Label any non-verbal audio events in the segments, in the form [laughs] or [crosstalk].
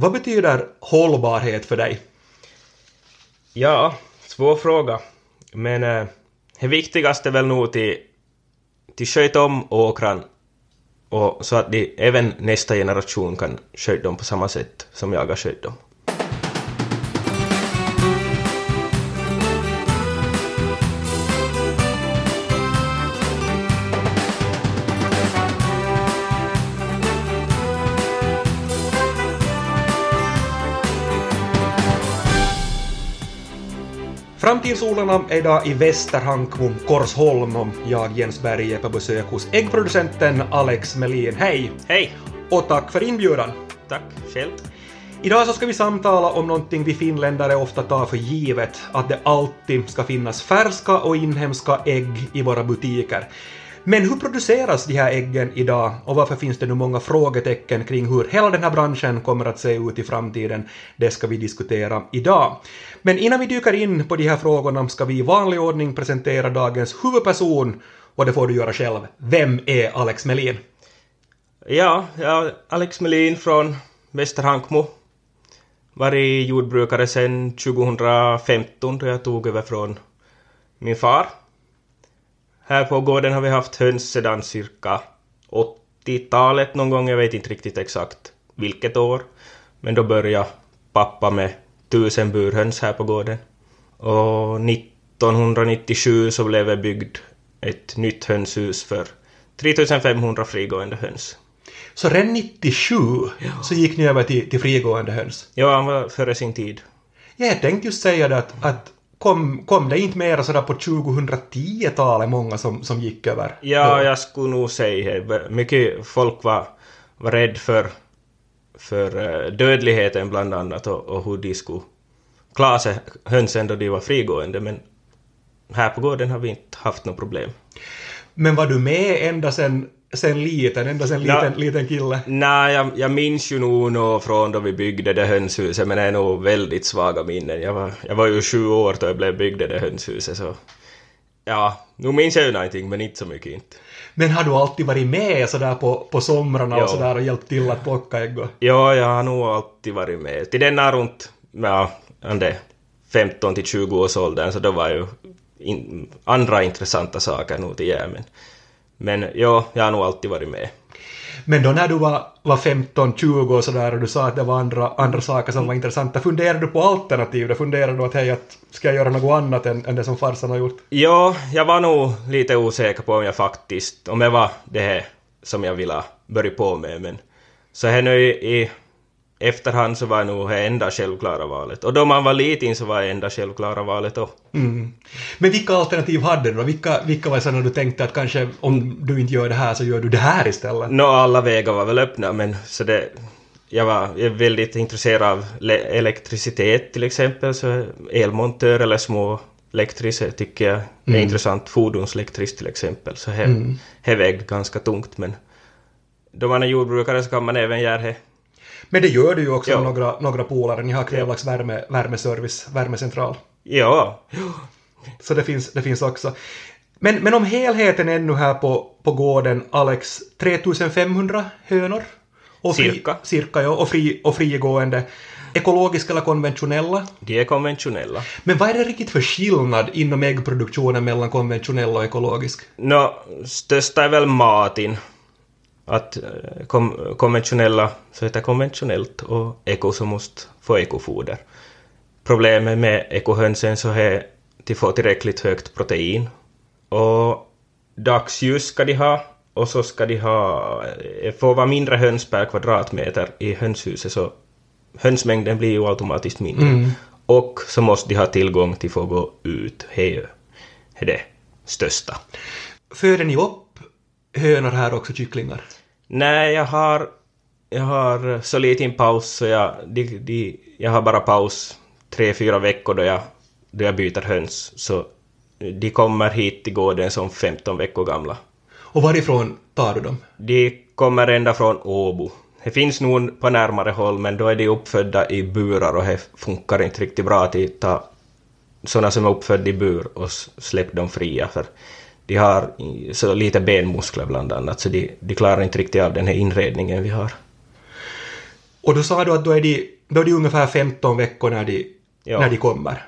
Vad betyder hållbarhet för dig? Ja, svår fråga. Men eh, det viktigaste är väl nog till, till sköta om åkran och så att de, även nästa generation kan sköta dem på samma sätt som jag har skött dem. Framtidsodlarna är idag i Västerhankmo, Korsholm och jag, Jens Berg, är på besök hos äggproducenten Alex Melin. Hej! Hej! Och tack för inbjudan. Tack själv. Idag så ska vi samtala om någonting vi finländare ofta tar för givet, att det alltid ska finnas färska och inhemska ägg i våra butiker. Men hur produceras de här äggen idag och varför finns det nu många frågetecken kring hur hela den här branschen kommer att se ut i framtiden? Det ska vi diskutera idag. Men innan vi dyker in på de här frågorna ska vi i vanlig ordning presentera dagens huvudperson och det får du göra själv. Vem är Alex Melin? Ja, jag är Alex Melin från Västerhankmo. Varit jordbrukare sedan 2015 då jag tog över från min far. Här på gården har vi haft höns sedan cirka 80-talet någon gång, jag vet inte riktigt exakt vilket år. Men då började pappa med tusen burhöns här på gården. Och 1997 så blev det byggd ett nytt hönshus för 3500 frigående höns. Så redan 97 Ja. så gick ni över till, till frigående höns? Ja, han var före sin tid. Ja, jag tänkte just säga det att, att kom, kom det inte mera sådär på 2010-talet många som, som gick över? Ja, jag skulle nog säga. Mycket folk var, var rädd för, för eh, dödligheten bland annat och, och hur de skulle klara sig hönsen då de var frigående men här på gården har vi inte haft något problem. Men var du med ända sen, sen liten, ända sen Ja. liten, liten kille? Nej, jag, jag minns ju nog nå från då vi byggde det hönshuset, men det är nog väldigt svaga minnen. Jag var, jag var ju sju år då jag blev byggde det hönshuset, så... Ja, nu minns jag ju någonting, men inte så mycket inte. Men har du alltid varit med sådär på, på somrarna och Ja. sådär och hjälpt till att plocka ägg? Ja, jag har nog alltid varit med. Till denna runt, ja, ande 15 till 20 års åldern, så då var ju in, andra intressanta saker nog till det, men... Men ja, jag har nog alltid varit med. Men då när du var, var 15-20 och sådär och du sa att det var andra, andra saker som var intressanta, funderade du på alternativ? Då funderade du att hej, att ska jag göra något annat än, än det som farsan har gjort? Ja, jag var nog lite osäker på om jag faktiskt, om det var det här som jag ville börja på med, men så här nu i, i efterhand så var nog det enda självklara valet. Och då man var liten så var det enda självklara valet då. Mm. Men vilka alternativ hade du då? Vilka, vilka var sådana du tänkte att kanske om du inte gör det här så gör du det här istället? Nå, alla vägar var väl öppna, men så det... Jag var väldigt intresserad av le- elektricitet till exempel, så elmontör eller små elektriser tycker jag är intressant. Fordonselektrisk till exempel, så det mm. vägde ganska tungt, men då man är jordbrukare så kan man även göra det. Men det gör du ju också Ja. med några, några polare. Ni har Kvävlax värme, värmeservice, värmecentral. Ja, Så det finns, det finns också. Men, men om helheten ännu här på, på gården, Alex, 3500 hönor? Och fri, Cirka. Cirka, ja. Och, fri, och frigående. Ekologiska eller konventionella? de är konventionella. Men vad är det riktigt för skillnad inom äggproduktionen mellan konventionell och ekologisk? Nå, största är väl matin. Att eh, kom, konventionella så heter konventionellt och eko så måste få ekofoder. Problemet med ekohönsen så är att de får tillräckligt högt protein. Och dagsljus ska de ha och så ska de ha, eh, får vara mindre höns per kvadratmeter i hönshuset så hönsmängden blir ju automatiskt mindre. Och så måste de ha tillgång till få gå ut. Det är det största. Föder ni upp hönor här också, kycklingar? Nej, jag har, jag har så liten paus så jag, de, de, jag har bara paus tre, fyra veckor då jag, då jag byter höns. Så de kommer hit till gården som 15 veckor gamla. Och varifrån tar du dem? De kommer ända från Åbo. Det finns nog på närmare håll men då är de uppfödda i burar och det funkar inte riktigt bra att ta sådana som är uppfödda i bur och släppa dem fria för de har så lite benmuskler bland annat så de, de klarar inte riktigt av den här inredningen vi har. Och då sa du att då är de, då är de ungefär 15 veckor när de, Ja. när de kommer.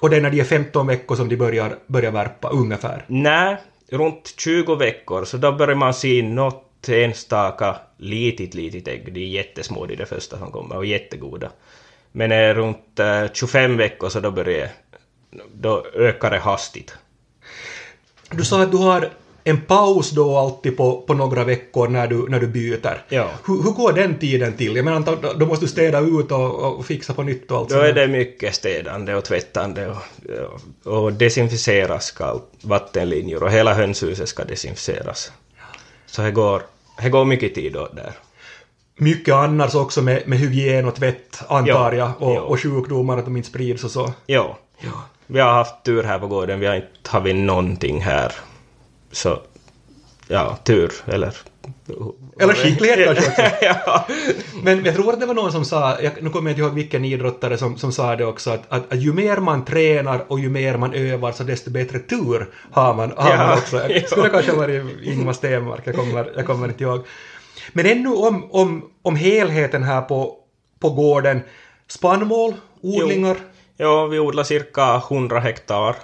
Och det är när de är 15 veckor som de börjar, börjar värpa, ungefär. Nej, runt 20 veckor, så då börjar man se något enstaka litet, litet ägg. De är jättesmå, de är det första som kommer, och jättegoda. Men är runt eh, 25 veckor så då börjar då ökar det hastigt. Du sa att du har en paus då alltid på, på några veckor när du, när du byter. Ja. Hur, hur går den tiden till? Jag menar, då- då måste du städa ut och, och fixa på nytt och allt Då sånt är det mycket städande och tvättande och, och desinficeras ska vattenlinjer och hela hönshuset ska desinficeras. Så det går, det går mycket tid åt där. Mycket annars också med, med hygien och tvätt, antar Ja, jag, och, ja. och sjukdomar, att de inte sprids och så. Ja, vi har haft tur här på gården, vi har inte haft någonting här. Så, ja, tur, eller... Eller skicklighet kanske också. [laughs] ja. Men jag tror att det var någon som sa, jag, nu kommer jag inte ihåg vilken idrottare som, som sa det också, att, att, att ju mer man tränar och ju mer man övar så desto bättre tur har man, har Ja, man också. [laughs] Det skulle kanske ha varit Ingmar Stenmark, jag kommer, jag kommer inte ihåg. Men ännu om, om, om helheten här på, på gården. Spannmål, odlingar. Ja, vi odlar cirka 100 hektar.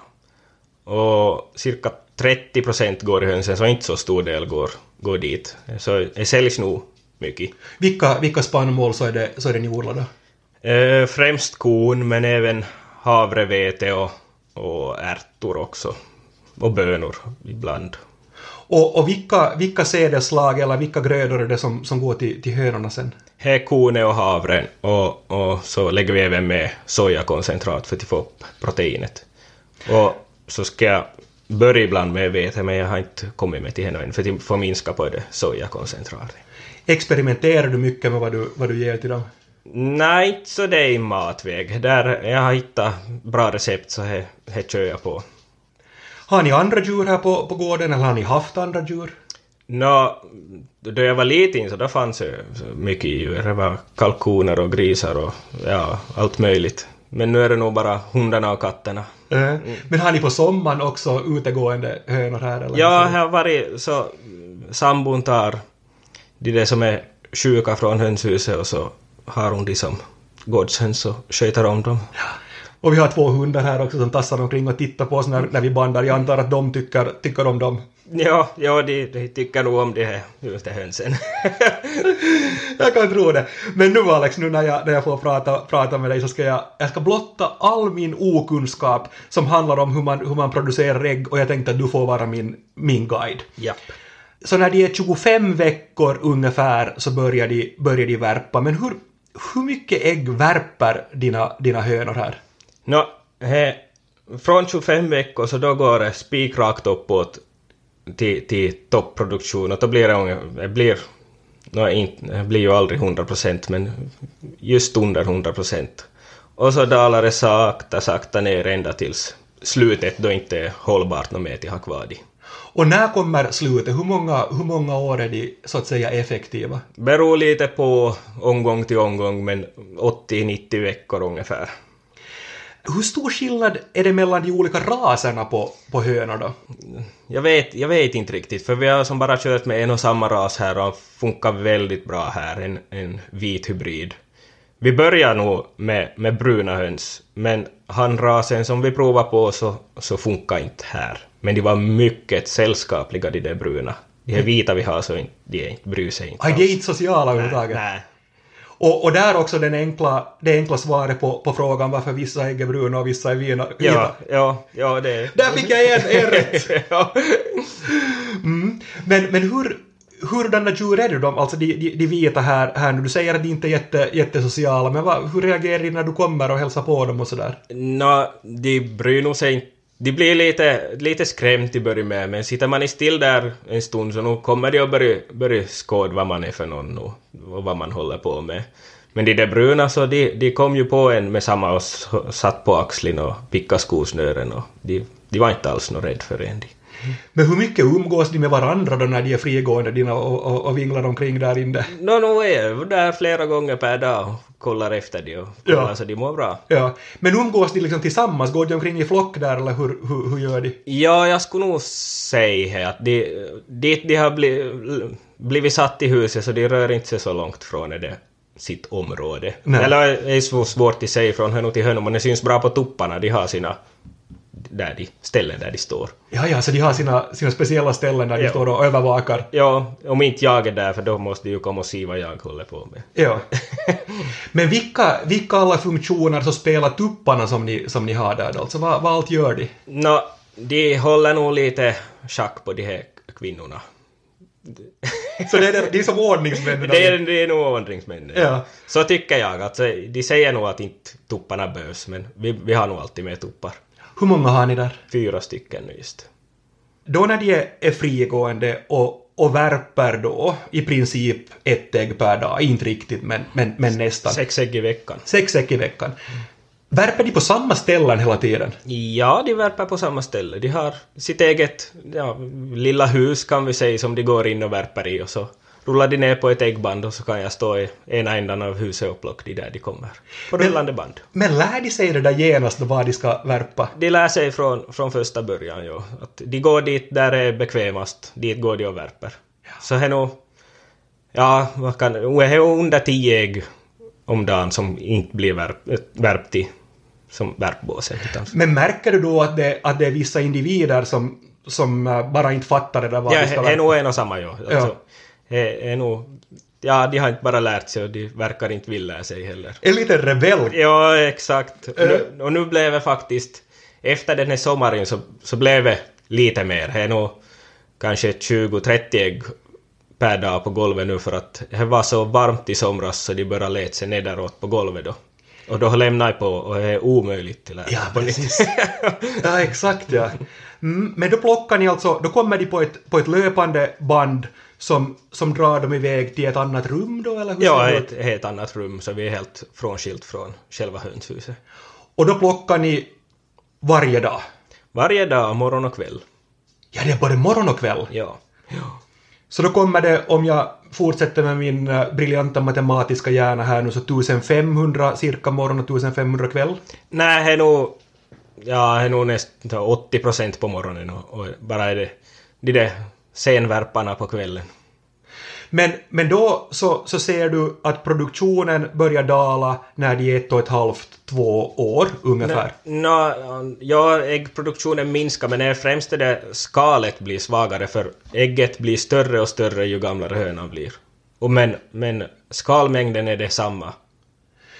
Och cirka 30 procent går i hönsen, så inte så stor del går, går dit. Så det säljs nog mycket. Vilka, vilka spannmål så är det, så är det ni odlar då? Eh, främst korn, men även havre, vete och, och ärtor också. Och bönor ibland. Och, och vilka, vilka sädesslag eller vilka grödor är det som, som går till, till hönorna sen? Här är kornet och havren och, och så lägger vi även med sojakoncentrat för att få upp proteinet. Och så ska jag börja ibland med vete, men jag har inte kommit med till henne än för att få minska på det sojakoncentratet. Experimenterar du mycket med vad du, vad du ger till dem? Nej, inte så det är i matväg. Där jag har hittat bra recept så det kör jag på. Har ni andra djur här på, på gården eller har ni haft andra djur? Nå, då jag var liten så då fanns det mycket djur. Det var kalkoner och grisar och ja, allt möjligt. Men nu är det nog bara hundarna och katterna. Eh, Men har ni på sommaren också utegående hönor här? Eller Ja, här har varit så sambon tar de där som är sjuka från hönshuset och så har hon de som gårdshöns och sköter om dem. Och vi har två hundar här också som tassar omkring och tittar på oss när, när vi bandar. Jag antar att de tycker, tycker om dem. Ja, ja de, de tycker nog om de här ute hönsen. [laughs] Jag kan tro det. Men nu Alex, nu när jag, när jag får prata, prata med dig så ska jag, jag ska blotta all min okunskap som handlar om hur man, hur man producerar ägg och jag tänkte att du får vara min, min guide. Japp. Så när de är 25 veckor ungefär så börjar de, börjar de värpa. Men hur, hur mycket ägg värper dina, dina hönor här? Nå, he, från 25 veckor så då går det spikrakt uppåt till, till topproduktion och då blir det det blir, nå, inte, det blir ju aldrig 100 procent men just under 100 procent. Och så dalar det sakta, sakta ner ända tills slutet då inte är hållbart något mer till ha kvar de. Och när kommer slutet? Hur många, hur många år är de så att säga effektiva? Beror lite på omgång till omgång men 80-90 veckor ungefär. Hur stor skillnad är det mellan de olika raserna på, på hönor då? Jag vet, jag vet inte riktigt, för vi har som bara kört med en och samma ras här och han funkar väldigt bra här, en, en vit hybrid. Vi börjar nog med, med bruna höns, men han rasen som vi provar på så, så funkar inte här. Men de var mycket sällskapliga de där bruna. De här vita vi har så inte, de är inte, bryr sig inte Aj, de är alls. inte sociala överhuvudtaget. Nej. Och, och där också den enkla, det enkla svaret på, på frågan varför vissa ägg är bruna och vissa är vina, vita. Ja, ja, ja, det Där fick jag en, en rätt! [laughs] ja. Mm. Men, men hur, hurdana djur är de, alltså de, de, de vita här, här nu? Du säger att de inte är jätte, jättesociala, men vad, hur reagerar de när du kommer och hälsar på dem och sådär? Nå, de bryr nog sig inte. De blir lite, lite skrämt i början med, men sitter man i still där en stund så nu kommer de att börja, börja skåda vad man är för någon nu, och vad man håller på med. Men de där bruna så de, de kom ju på en med samma och satt på axeln och pickade skosnören och de, de var inte alls något rädd för en. De. Men hur mycket umgås de med varandra då när de är frigående dina och, och, och vinglar omkring där inne? Nå, nu är jag där flera gånger per dag och kollar efter de och kollar Ja. så de mår bra. Ja, men umgås de liksom tillsammans? Går de omkring i flock där eller hur, hur, hur gör de? Ja, jag skulle nog säga att de, dit de har blivit, blivit satt i huset så de rör inte sig så långt från det. sitt område. Nej. Eller det är svårt att säga från hönor till hönor, men det syns bra på tupparna. De har sina där de, ställen där de står. Ja, ja, så de har sina, sina speciella ställen där de Ja. står och övervakar. Ja, om inte jag är där, för då måste de ju komma och se vad jag håller på med. Ja. [laughs] Men vilka, vilka alla funktioner så spelar tupparna som ni, som ni har där då? Alltså vad, vad allt gör de? Nå, de håller nog lite schack på de här kvinnorna. Så det är, det är som ordningsmännen? Det är, det är nog ordningsmännen. Ja. Så tycker jag. Alltså, de säger nog att inte tupparna behövs, men vi, vi har nog alltid med tuppar. Hur många har ni där? Fyra stycken nu just. Då när de är, är frigående och, och värper då i princip ett ägg per dag, inte riktigt men, men, men nästan. Sex ägg i veckan. Sex ägg i veckan. Värper de på samma ställen hela tiden? Ja, de värper på samma ställe. De har sitt eget ja, lilla hus kan vi säga som de går in och värper i och så rullar de ner på ett äggband och så kan jag stå i ena ändan av huset och plocka de där de kommer. På rullande band. Men lär de sig det där genast då vad de ska värpa? De lär sig från, från första början, ja. Att de går dit där det är bekvämast, dit går de och värper. Så är nog, ja, vad kan, det är under tio ägg om dagen som inte blir värp, värpt i som värpbåsen. Utan, Men märker du då att det, att det är vissa individer som, som eh, bara inte fattar det där vad ja, de ska det är värpa? nog en och samma, ja. Ja. Alltså, det är nog, ja, de har inte bara lärt sig och de verkar inte vilja lära sig heller. En liten rebell. Ja, exakt. Och nu, och nu blev det faktiskt, efter den här sommaren så, så blev det lite mer. Det är nog kanske 20-30 ägg per dag på golvet nu för att det var så varmt i somras så de började leta sig neråt på golvet då. Och då lämnade jag på och det är omöjligt till att Ja, på nytt. Ja, exakt ja. Mm, men då plockar ni alltså, då kommer de på ett, på ett löpande band som, som drar dem iväg till ett annat rum då, eller hur Ja, det ett helt annat rum så vi är helt frånskilt från själva hönshuset. Och då plockar ni varje dag? Varje dag, morgon och kväll. Ja, det är både morgon och kväll. Ja. Så då kommer det, om jag fortsätter med min eh, briljanta matematiska hjärna här nu, så 1500 cirka morgon och 1500 kväll. Nej, det är nog... Ja, det är nog nästan 80 procent på morgonen och, och bara är det de där senvärparna på kvällen. Men, men då så, så ser du att produktionen börjar dala när de är ett och ett halvt, två år ungefär. Nå, ja, äggproduktionen minskar men det är främst det där skalet blir svagare för ägget blir större och större ju gamlare hönan blir. Och men, men skalmängden är detsamma.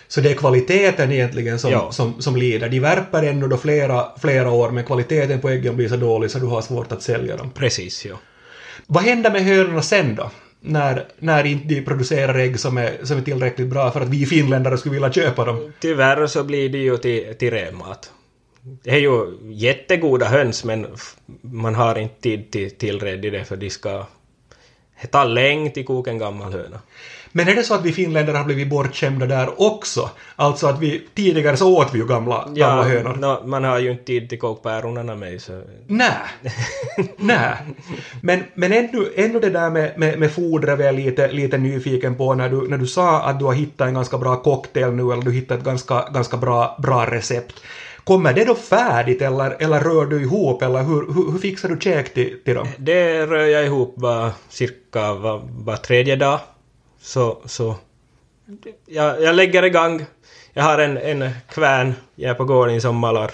Så det är kvaliteten egentligen som, Ja. som, som lider. De värper ännu då flera, flera år men kvaliteten på äggen blir så dålig så du har svårt att sälja dem. Precis, ja. Vad händer med hönorna sen då? När, när inte de producerar ägg som är, som är tillräckligt bra för att vi finländare skulle vilja köpa dem? Tyvärr så blir det ju till, till renmat. Det är ju jättegoda höns men man har inte tid till, till i det för de ska... ta tar länge till koka en gammal höna. Men är det så att vi finländare har blivit bortskämda där också? Alltså att vi tidigare så åt vi ju gamla, gamla hönor. nå, man har ju inte tid till koka päronerna med så... Nej. Nej. Men, men ännu, ännu det där med, med, med fodret är jag lite, lite nyfiken på när du, när du sa att du har hittat en ganska bra cocktail nu eller du hittat ett ganska, ganska bra, bra recept. Kommer det då färdigt eller, eller rör du ihop eller hur, hur, hur fixar du käk till, till dem? Det rör jag ihop var cirka var, var tredje dag. Så, så jag, jag lägger igång. Jag har en, en kvärn, jag är på gården som malar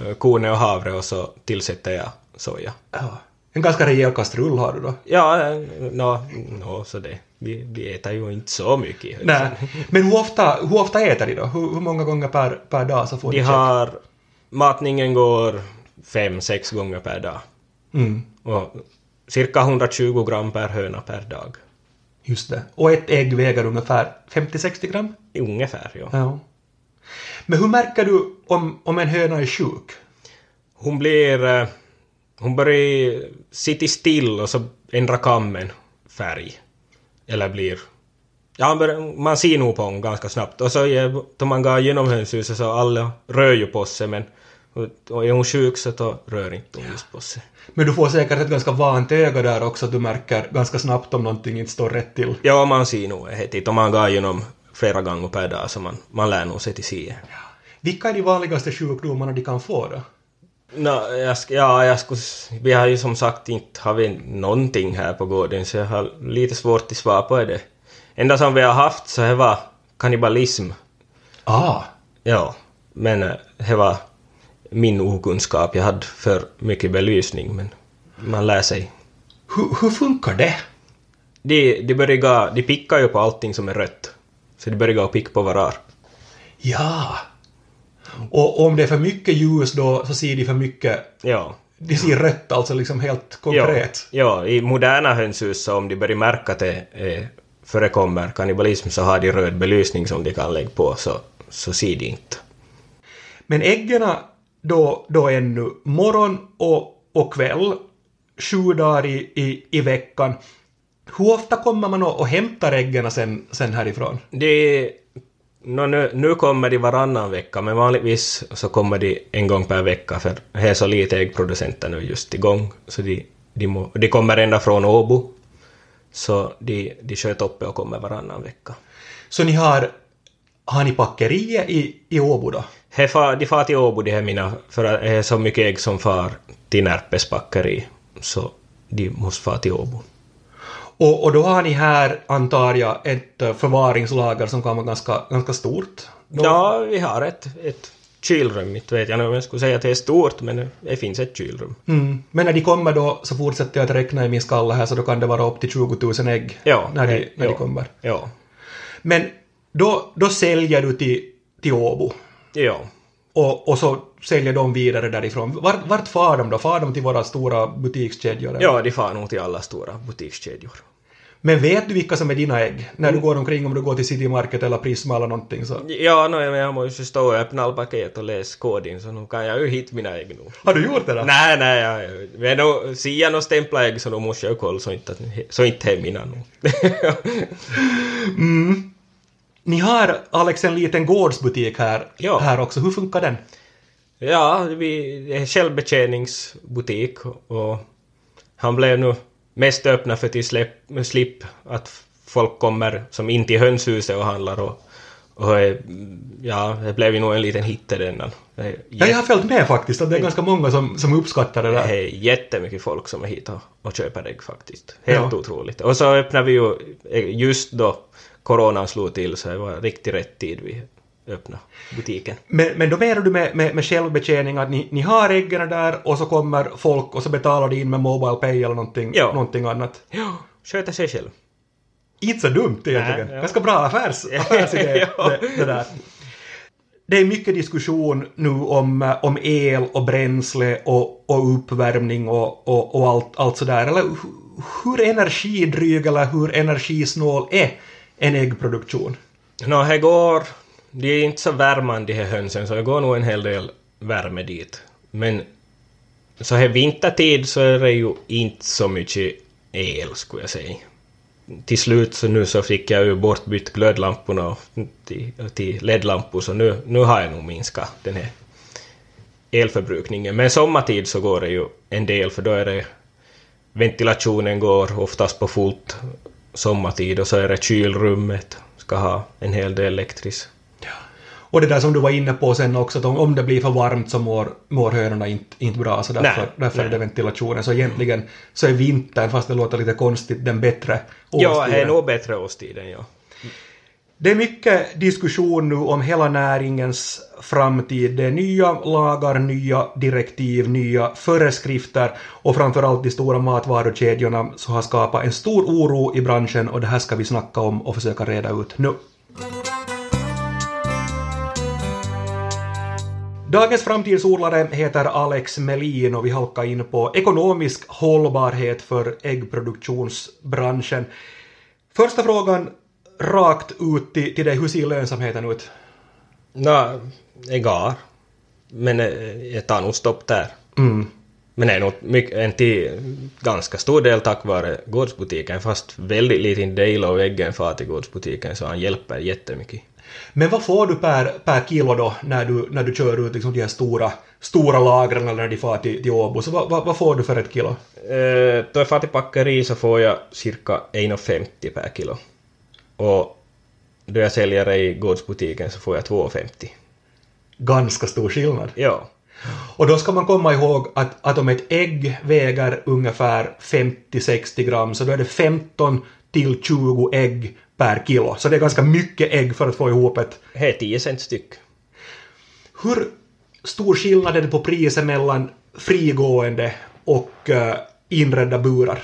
eh, korn och havre och så tillsätter jag soja. Ja. En ganska rejäl kastrull har du då. Ja, eh, nå, nå, så det. Vi, vi äter ju inte så mycket. Nej. Men hur ofta, hur ofta äter de då? Hur, hur många gånger per, per dag så får De de har... Matningen går fem, sex gånger per dag. Mm. Och cirka 120 gram per höna per dag. Just det. Och ett ägg väger ungefär 50-60 gram? Ungefär, ja. Ja. Men hur märker du om, om en höna är sjuk? Hon blir... eh, Hon börjar sitta still och så ändrar kammen färg. Eller blir... Ja, man ser nog på honom ganska snabbt. Och så är- då man går genom hönshuset så alla rör ju på sig men... Och är hon sjuk så då rör inte hon just på sig. Men du får säkert ett ganska vant öga där också, du märker ganska snabbt om någonting inte står rätt till. Ja, man ser nog det. Om man går igenom flera gånger per dag så man, man lär nog sig till se. Vilka är de vanligaste sjukdomarna de kan få då? Nå, jag, ja, jag skulle, vi har ju som sagt inte har vi någonting här på gården så jag har lite svårt att svara på det. enda som vi har haft så det var kannibalism. Ah, Ja, men eh, det var min okunskap. Jag hade för mycket belysning, men man lär sig. hur, hur funkar det? De, de, börjar, de pickar ju på allting som är rött. Så de börjar och picka på varar. Ja. Och om det är för mycket ljus då så ser de för mycket, Ja. de ser rött alltså liksom helt konkret. Ja, ja, i moderna hönshus så om de börjar märka att det eh, förekommer kannibalism så har de röd belysning som de kan lägga på så, så ser de inte. Men äggen då, då ännu morgon och, och kväll, sju dagar i, i, i veckan. Hur ofta kommer man och, och hämtar äggen sen, sen härifrån? Det, nå, nu, nu kommer de varannan vecka, men vanligtvis så kommer de en gång per vecka för det är så lite äggproducenter nu just igång. Så de, de, må, de kommer ända från Åbo. Så de, de sköt uppe och kommer varannan vecka. Så ni har, har ni packeriet i, i Åbo då? Far, de far till Åbo de här mina, för det är så mycket ägg som far till Närpes packeri. Så de måste fara till Åbo. Och, och då har ni här, antar jag, ett eh, förvaringslager som kan vara ganska, ganska stort? Då- Ja, vi har ett, ett kylrum. Inte vet jag om jag skulle säga att det är stort, men det finns ett kylrum. Mm. Men när de kommer då så fortsätter jag att räkna i min skalle här så då kan det vara upp till 20 000 ägg Ja, när, de, eh, när de ja. kommer. Ja. Men då, då säljer du till, till Åbo Ja. och, och så säljer de vidare därifrån. Vart, vart far de då? Far de till våra stora butikskedjor? eller? Ja, de far nog till alla stora butikskedjor. Men vet du vilka som är dina ägg? När Mm. du går omkring om du går till City Market eller Prisma eller någonting så. Ja, no, jag måste ju stå och öppna alla paket och läsa koden, så nu kan jag ju hitta mina ägg nu. Har du gjort det då? Nej, nej, jag, men då ser jag några stämpla ägg så då måste jag ju kolla så inte, så inte är mina nu. [laughs] Ni har, Alex, en liten gårdsbutik här, Ja. här också. Hur funkar den? Ja, vi, det är självbetjäningsbutik och han blev nu mest öppna för att släpp, slipp att folk kommer som in till hönshuset och handlar och, och ja, det blev ju nog en liten hit i den. Det är, Ja, jag har följt med faktiskt, att det är ganska många som, som uppskattar det det där. är jättemycket folk som är hit och, och köper ägg faktiskt. Helt Ja. otroligt. Och så öppnar vi ju just då coronan slog till så det var riktigt rätt tid vi öppnade butiken. Men, men då menar du med, med, med självbetjäning att ni, ni har äggen där och så kommer folk och så betalar de in med Mobile Pay eller någonting, Ja. någonting annat. Ja, sköter sig själv. Inte så dumt egentligen. Nej, ja. Ganska bra affärs, [laughs] [laughs] affärsidé Ja. det, det där. Det är mycket diskussion nu om, om el och bränsle och, och uppvärmning och, och, och allt, allt sådär. Eller hu- hur energidryg eller hur energisnål är en äggproduktion? Nå, det går... De är inte så värmande de här hönsen, så det går nog en hel del värme dit. Men så här vintertid så är det ju inte så mycket el, skulle jag säga. Till slut så nu så fick jag ju bortbytt glödlamporna till, till LED-lampor, så nu, nu har jag nog minskat den här elförbrukningen. Men sommartid så går det ju en del, för då är det ventilationen går oftast på fullt sommartid och så är det kylrummet ska ha en hel del elektriskt. Och det där som du var inne på sen också, att om, det blir för varmt så mår, mår hönorna inte, inte bra, så därför, Nej, därför är nej. det ventilationen. Så egentligen så är vintern, fast det låter lite konstigt, den bättre Ja, det är årstiden. nog bättre årstiden, ja. Det är mycket diskussion nu om hela näringens framtid. Det är nya lagar, nya direktiv, nya föreskrifter och framförallt de stora matvarukedjorna som har skapat en stor oro i branschen och det här ska vi snacka om och försöka reda ut nu. Dagens framtidsodlare heter Alex Melin och vi halkar in på ekonomisk hållbarhet för äggproduktionsbranschen. Första frågan rakt ut till, till dig, hur ser lönsamheten ut? Nå, går. Men eh, jag tar nog stopp där. Mm. Men det är nog mycket, en till ganska stor del tack vare gårdsbutiken, fast väldigt liten del av äggen far till gårdsbutiken, så han hjälper jättemycket. Men vad får du per, per kilo då när du, när du kör ut liksom de här stora, stora lagren eller när de far till, till Åbo? Så vad, vad, vad får du för ett kilo? Eh, då jag far till packeri så får jag cirka 1,50 per kilo. Och då jag säljer det i gårdsbutiken så får jag 2,50. Ganska stor skillnad. Ja. Och då ska man komma ihåg att, att om ett ägg väger ungefär 50-60 gram så då är det 15 till 20 ägg per kilo. Så det är ganska mycket ägg för att få ihop ett... Det är 10 cent styck. Hur stor skillnad är det på priset mellan frigående och uh, inredda burar?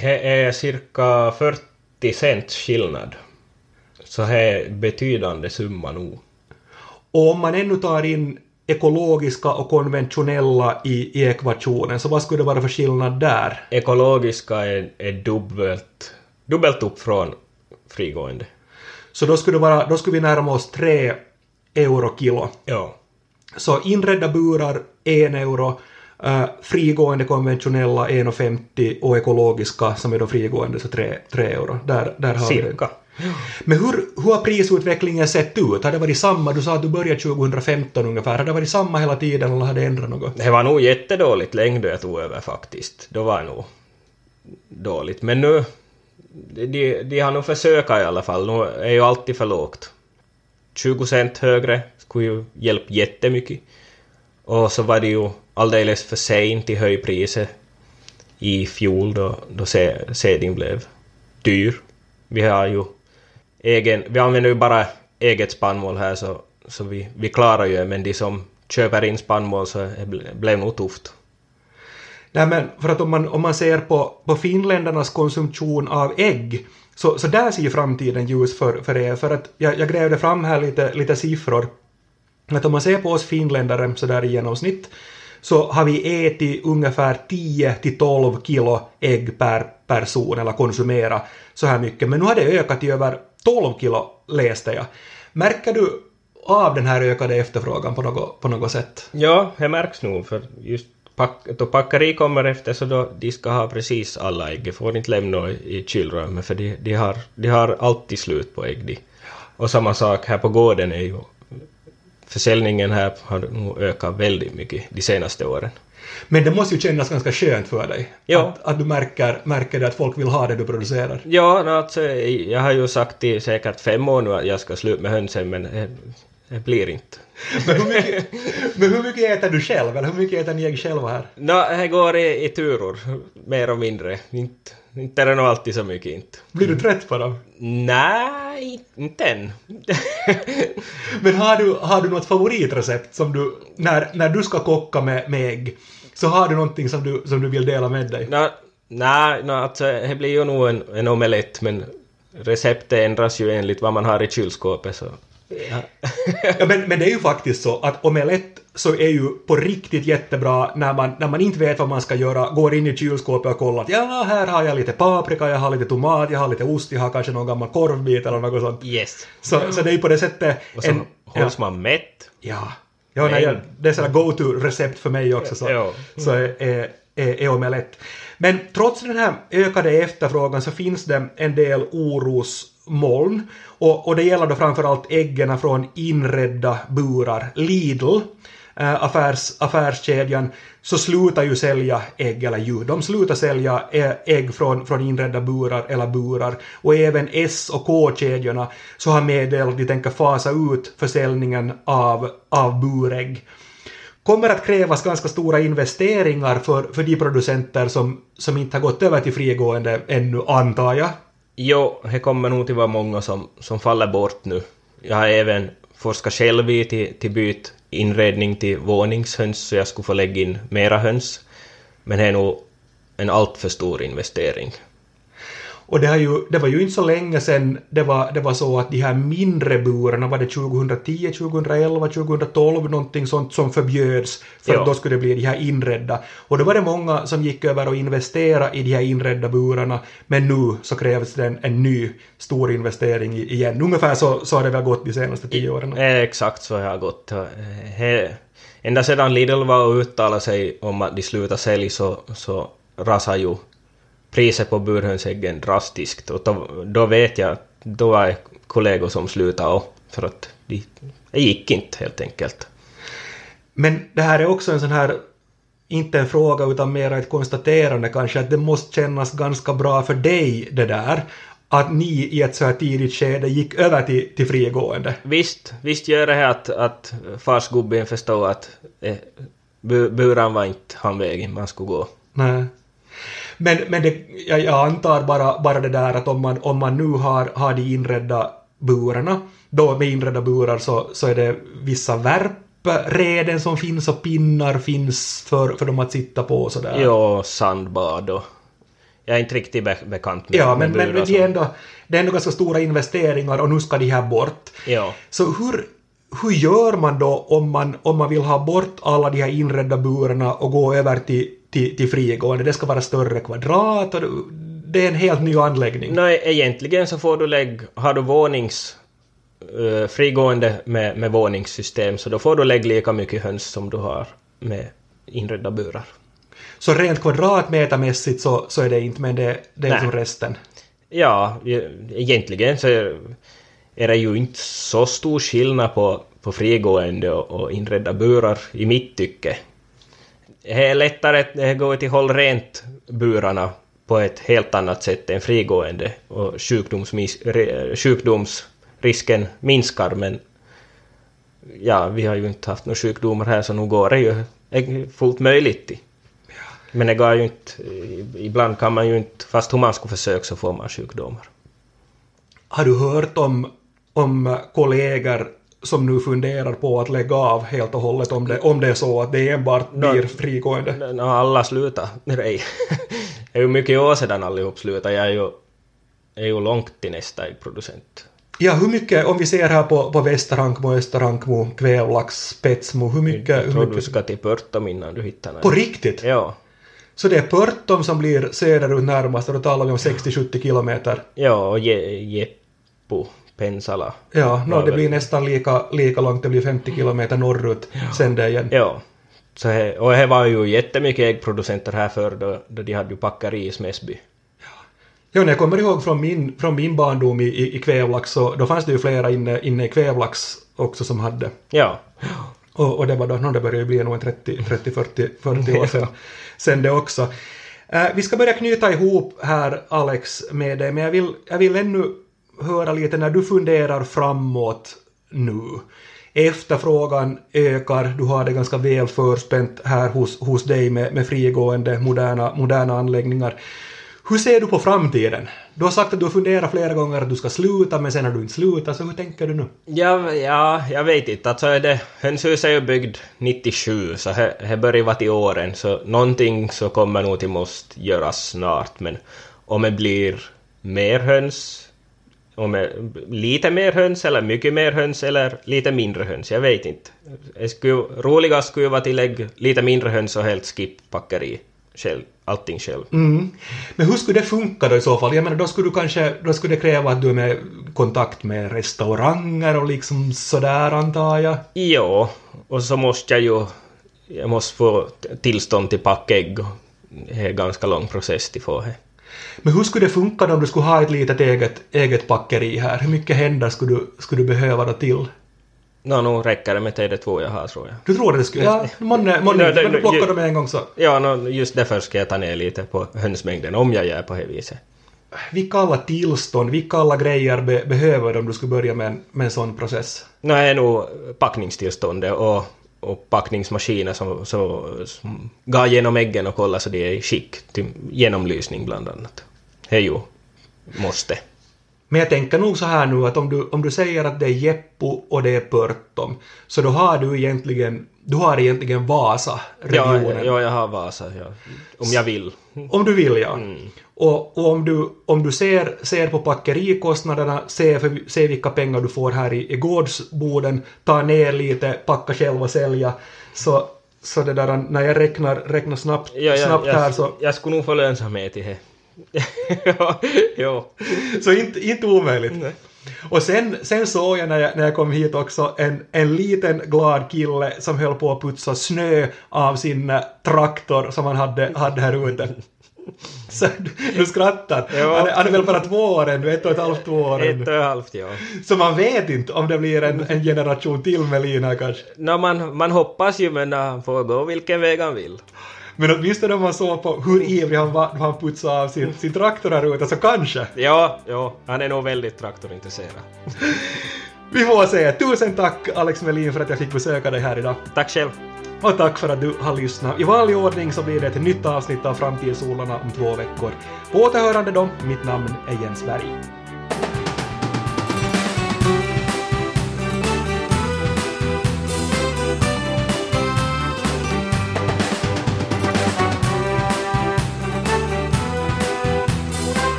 Det är cirka 40 cent skillnad. Så det är betydande summa nog. Och om man ännu tar in ekologiska och konventionella i, i ekvationen, så vad skulle det vara för skillnad där? Ekologiska är, är dubbelt, dubbelt upp från frigående. Så då skulle, vara, då skulle vi närma oss 3 euro kilo. Ja. Så inredda burar 1 euro, uh, frigående konventionella 1,50 och ekologiska som är då frigående så 3, 3 euro. Där, där har vi det. Cirka. Men hur, hur har prisutvecklingen sett ut? Har det varit samma? Du sa att du började 2015 ungefär. Har det varit samma hela tiden eller har det ändrat något? Det var nog jättedåligt länge då jag tog över faktiskt. Då var det nog dåligt. Men nu, de, de har nog försökt i alla fall. Nu är ju alltid för lågt. 20 cent högre skulle ju hjälpa jättemycket. Och så var det ju alldeles för sent i höjpriset i fjol då, då sedin blev dyr. Vi har ju egen, vi använder ju bara eget spannmål här så, så vi, vi klarar ju men de som köper in spannmål så det blev nog tufft. Nej men för att om man, om man ser på, på finländarnas konsumtion av ägg så, så där ser ju framtiden ljus för, för er. För att jag, jag grävde fram här lite, lite siffror. Att om man ser på oss finländare så där i genomsnitt så har vi ätit ungefär 10 till 12 kilo ägg per person eller konsumera så här mycket. Men nu har det ökat till över 12 kilo läste jag. Märker du av den här ökade efterfrågan på något, på något sätt? Ja, det märks nog för just pack, då packeri kommer efter så då de ska ha precis alla ägg. De får inte lämna i kylrummet för de, de, har, de har alltid slut på ägg. De. Och samma sak här på gården är ju försäljningen här har nog ökat väldigt mycket de senaste åren. Men det måste ju kännas ganska skönt för dig. Ja. Att, att du märker, märker det att folk vill ha det du producerar. Ja, no, alltså, jag har ju sagt i säkert fem år nu att jag ska sluta med hönsen men det, det blir inte. [laughs] Men hur, mycket, men hur mycket äter du själv? Eller hur mycket äter ni själva här? Nå, det går i, i turor, mer och mindre. Inte, inte är det nog alltid så mycket inte. Blir du trött på dem? Nej, inte än. [laughs] Men har du, har du något favoritrecept som du, när, när du ska kocka med, med ägg, så har du någonting som du, som du vill dela med dig? Nej, no, alltså, det blir ju nog en, en omelett men receptet ändras ju enligt vad man har i kylskåpet så... Ja. Ja, men, men det är ju faktiskt så att omelett så är ju på riktigt jättebra när man, när man inte vet vad man ska göra, går in i kylskåpet och kollar att ja, här har jag lite paprika, jag har lite tomat, jag har lite ost, jag har kanske någon gammal korvbit eller något sånt. Yes. Så, så det är ju på det sättet... Och så hålls man mätt. Ja. Ja, nej, jag, det är sådana go-to-recept för mig också, så, Ja. så är, är, är, omelett. Men trots den här ökade efterfrågan så finns det en del orosmoln. Och, och det gäller då framförallt äggen från inredda burar. Lidl, Eh, affärs, affärskedjan, så slutar ju sälja ägg eller djur. De slutar sälja eh, ägg från, från inredda burar eller burar. Och även S och K-kedjorna så har meddelat att de tänker fasa ut försäljningen av, av burägg kommer att krävas ganska stora investeringar för, för de producenter som, som inte har gått över till frigående ännu, antar jag. Jo, det kommer nog till vara många som, som faller bort nu. Jag har även forskat själv i till, till byt inredning till våningshöns så jag skulle få lägga in mera höns. Men det är nog en alltför stor investering. Och det, har ju, det var ju inte så länge sedan det var, det var så att de här mindre burarna, var det 2010, 2011, 2012, någonting sånt som förbjöds för Ja. att då skulle det bli de här inredda. Och då var det många som gick över och investerade i de här inredda burarna, men nu så krävs det en, en ny stor investering igen. Ungefär så, så har det väl gått de senaste tio åren. Eh, Exakt så har jag gått. He, ända sedan Lidl var och uttalade sig om att de slutar sälja så, så rasar ju priset på burhönsäggen drastiskt. Och då, då vet jag att då var det kollegor som slutade för att de, det gick inte helt enkelt. Men det här är också en sån här, inte en fråga utan mer ett konstaterande kanske, att det måste kännas ganska bra för dig det där, att ni i ett så här tidigt skede gick över till, till frigående. Visst, visst gör det här att, att farsgubben förstår att eh, bu, buran var inte han vägen man skulle gå. Nej. Men, men det, jag, jag antar bara, bara det där att om man, om man nu har, har de inredda burarna, då med inredda burar så, så är det vissa värpreden som finns och pinnar finns för, för dem att sitta på och sådär. Jo, sandbad och... Jag är inte riktigt be bekant med Ja, men, med men det, är ändå, det är ändå ganska stora investeringar och nu ska de här bort. Ja. Så hur, hur gör man då om man, om man vill ha bort alla de här inredda burarna och gå över till, till, till frigående? Det ska vara större kvadrat och det- är en helt ny anläggning. Nej, egentligen så får du lägga... Har du vånings... eh, frigående med, med våningssystem så då får du lägga lika mycket höns som du har med inredda burar. Så rent kvadratmetermässigt så, så är det inte, men det, det är Nej. som resten. Ja, e- egentligen så är är det ju inte så stor skillnad på, på frigående och, och inredda burar i mitt tycke. Det är lättare att det går till håll rent burarna på ett helt annat sätt än frigående och sjukdomsmis, sjukdomsrisken minskar men ja, vi har ju inte haft några sjukdomar här så nu går det ju fullt möjligt. till. Men det går ju inte, ibland kan man ju inte, fast hur man skulle försöka så får man sjukdomar. Har du hört om, om kollegor som nu funderar på att lägga av helt och hållet om det, om det är så att det enbart blir frigående? När alla slutar, [laughs] nej. det är ju mycket år sedan allihop slutade, jag är ju, är ju långt till nästa producent. Ja, hur mycket, om vi ser här på, på Västerhankmo, Österhankmo, Kvävlax, Spetsmo, hur mycket... Jag Hur tror du mycket ska till Pörtom innan du hittar något. på riktigt? Ja. Så det är Pörtom som blir söderut närmast och då talar vi om 60-70 kilometer. Ja, och Je, Jeppo, Pensala. Ja, no, Ja, det blir nästan lika, lika långt, det blir 50 kilometer norrut sen det igen. Ja. Så he, och det var ju jättemycket äggproducenter här förr då, då de hade ju packeri i Smäsby. Ja, när jag kommer ihåg från min, från min barndom i, i, i Kvävlax så då fanns det ju flera inne, inne i Kvävlax också som hade. Ja. Och, och det var då, no, det började ju bli nog en 30, 30 40, 40 år sedan, sen det också. Eh, vi ska börja knyta ihop här Alex med det, men jag vill, jag vill ännu höra lite när du funderar framåt nu. Efterfrågan ökar, du har det ganska väl förspänt här hos, hos dig med, med frigående moderna, moderna anläggningar. Hur ser du på framtiden? Du har sagt att du har funderat flera gånger att du ska sluta, men sen har du inte slutat, så hur tänker du nu? Ja, ja, jag vet inte. Alltså är det, hönshuset är ju byggd 97, så det det börjar vara till åren, så någonting så kommer nog till måste göras snart, men om det blir mer höns, om det, lite mer höns eller mycket mer höns eller lite mindre höns, jag vet inte. Skulle, roligast skulle ju vara till lägg lite mindre höns och helt skip packeri själv, allting själv. Mm. Men hur skulle det funka då i så fall? Jag menar, då skulle du kanske, då skulle det kräva att du är med kontakt med restauranger och liksom sådär antar jag. Jo, och så måste jag ju... Jag måste få tillstånd till packägg och det är en ganska lång process till få det. Men hur skulle det funka om du skulle ha ett litet eget, eget packeri här? Hur mycket händer skulle du, skulle du behöva då till? Nå, nu räcker det med det två jag har tror jag. Du tror att det skulle... Ja, månne, månne, det- men du plockar dem en gång så. Ja, nå, just därför ska jag ta ner lite på hönsmängden om jag gör på det viset. Vilka alla tillstånd, vilka alla grejer be, behöver du om du skulle börja med en, med en sån process? Nå, det är nog packningstillståndet och, och packningsmaskiner som, som, som går igenom äggen och kollar så de är i skick till genomlysning bland annat. Det är ju måste. Men jag tänker nog så här nu att om du, om du säger att det är Jeppo och det är Pörtom, så då har du egentligen, du har egentligen Ja, Vasa-regionen. ja, jag har Vasa, ja. om jag vill. Om du vill ja. Och, och om du, om du ser, ser på packerikostnaderna, ser, för, ser vilka pengar du får här i, i gårdsboden, ta ner lite, packa själv och sälja, så, så det där, när jag räknar, räknar snabbt, Ja, ja, snabbt jag, här så, jag skulle nog få lönsamhet i det. [laughs] ja, jo. så inte, inte omöjligt. Och sen, sen såg jag när, jag när jag kom hit också en, en liten glad kille som höll på att putsa snö av sin eh, traktor som han hade, hade här ute. [laughs] Så du, skrattar. Ja. Han, är, han är väl bara två år ännu, ett och ett halvt, två år Ett och ett halvt, ja. Så man vet inte om det blir en, en generation till med Lina kanske. Nå, man, man hoppas ju, men han får gå vilken väg han vill. Men åtminstone om man såg på hur ivrig han var när han putsade av sin, sin traktor här ute, så kanske. Ja, ja, han är nog väldigt traktorintresserad. Vi får se. Tusen tack Alex Melin för att jag fick besöka dig här idag. Tack själv. Och tack för att du har lyssnat. I vanlig ordning så blir det ett nytt avsnitt av Framtidssolarna om två veckor. På återhörande då, mitt namn är Jens Berg.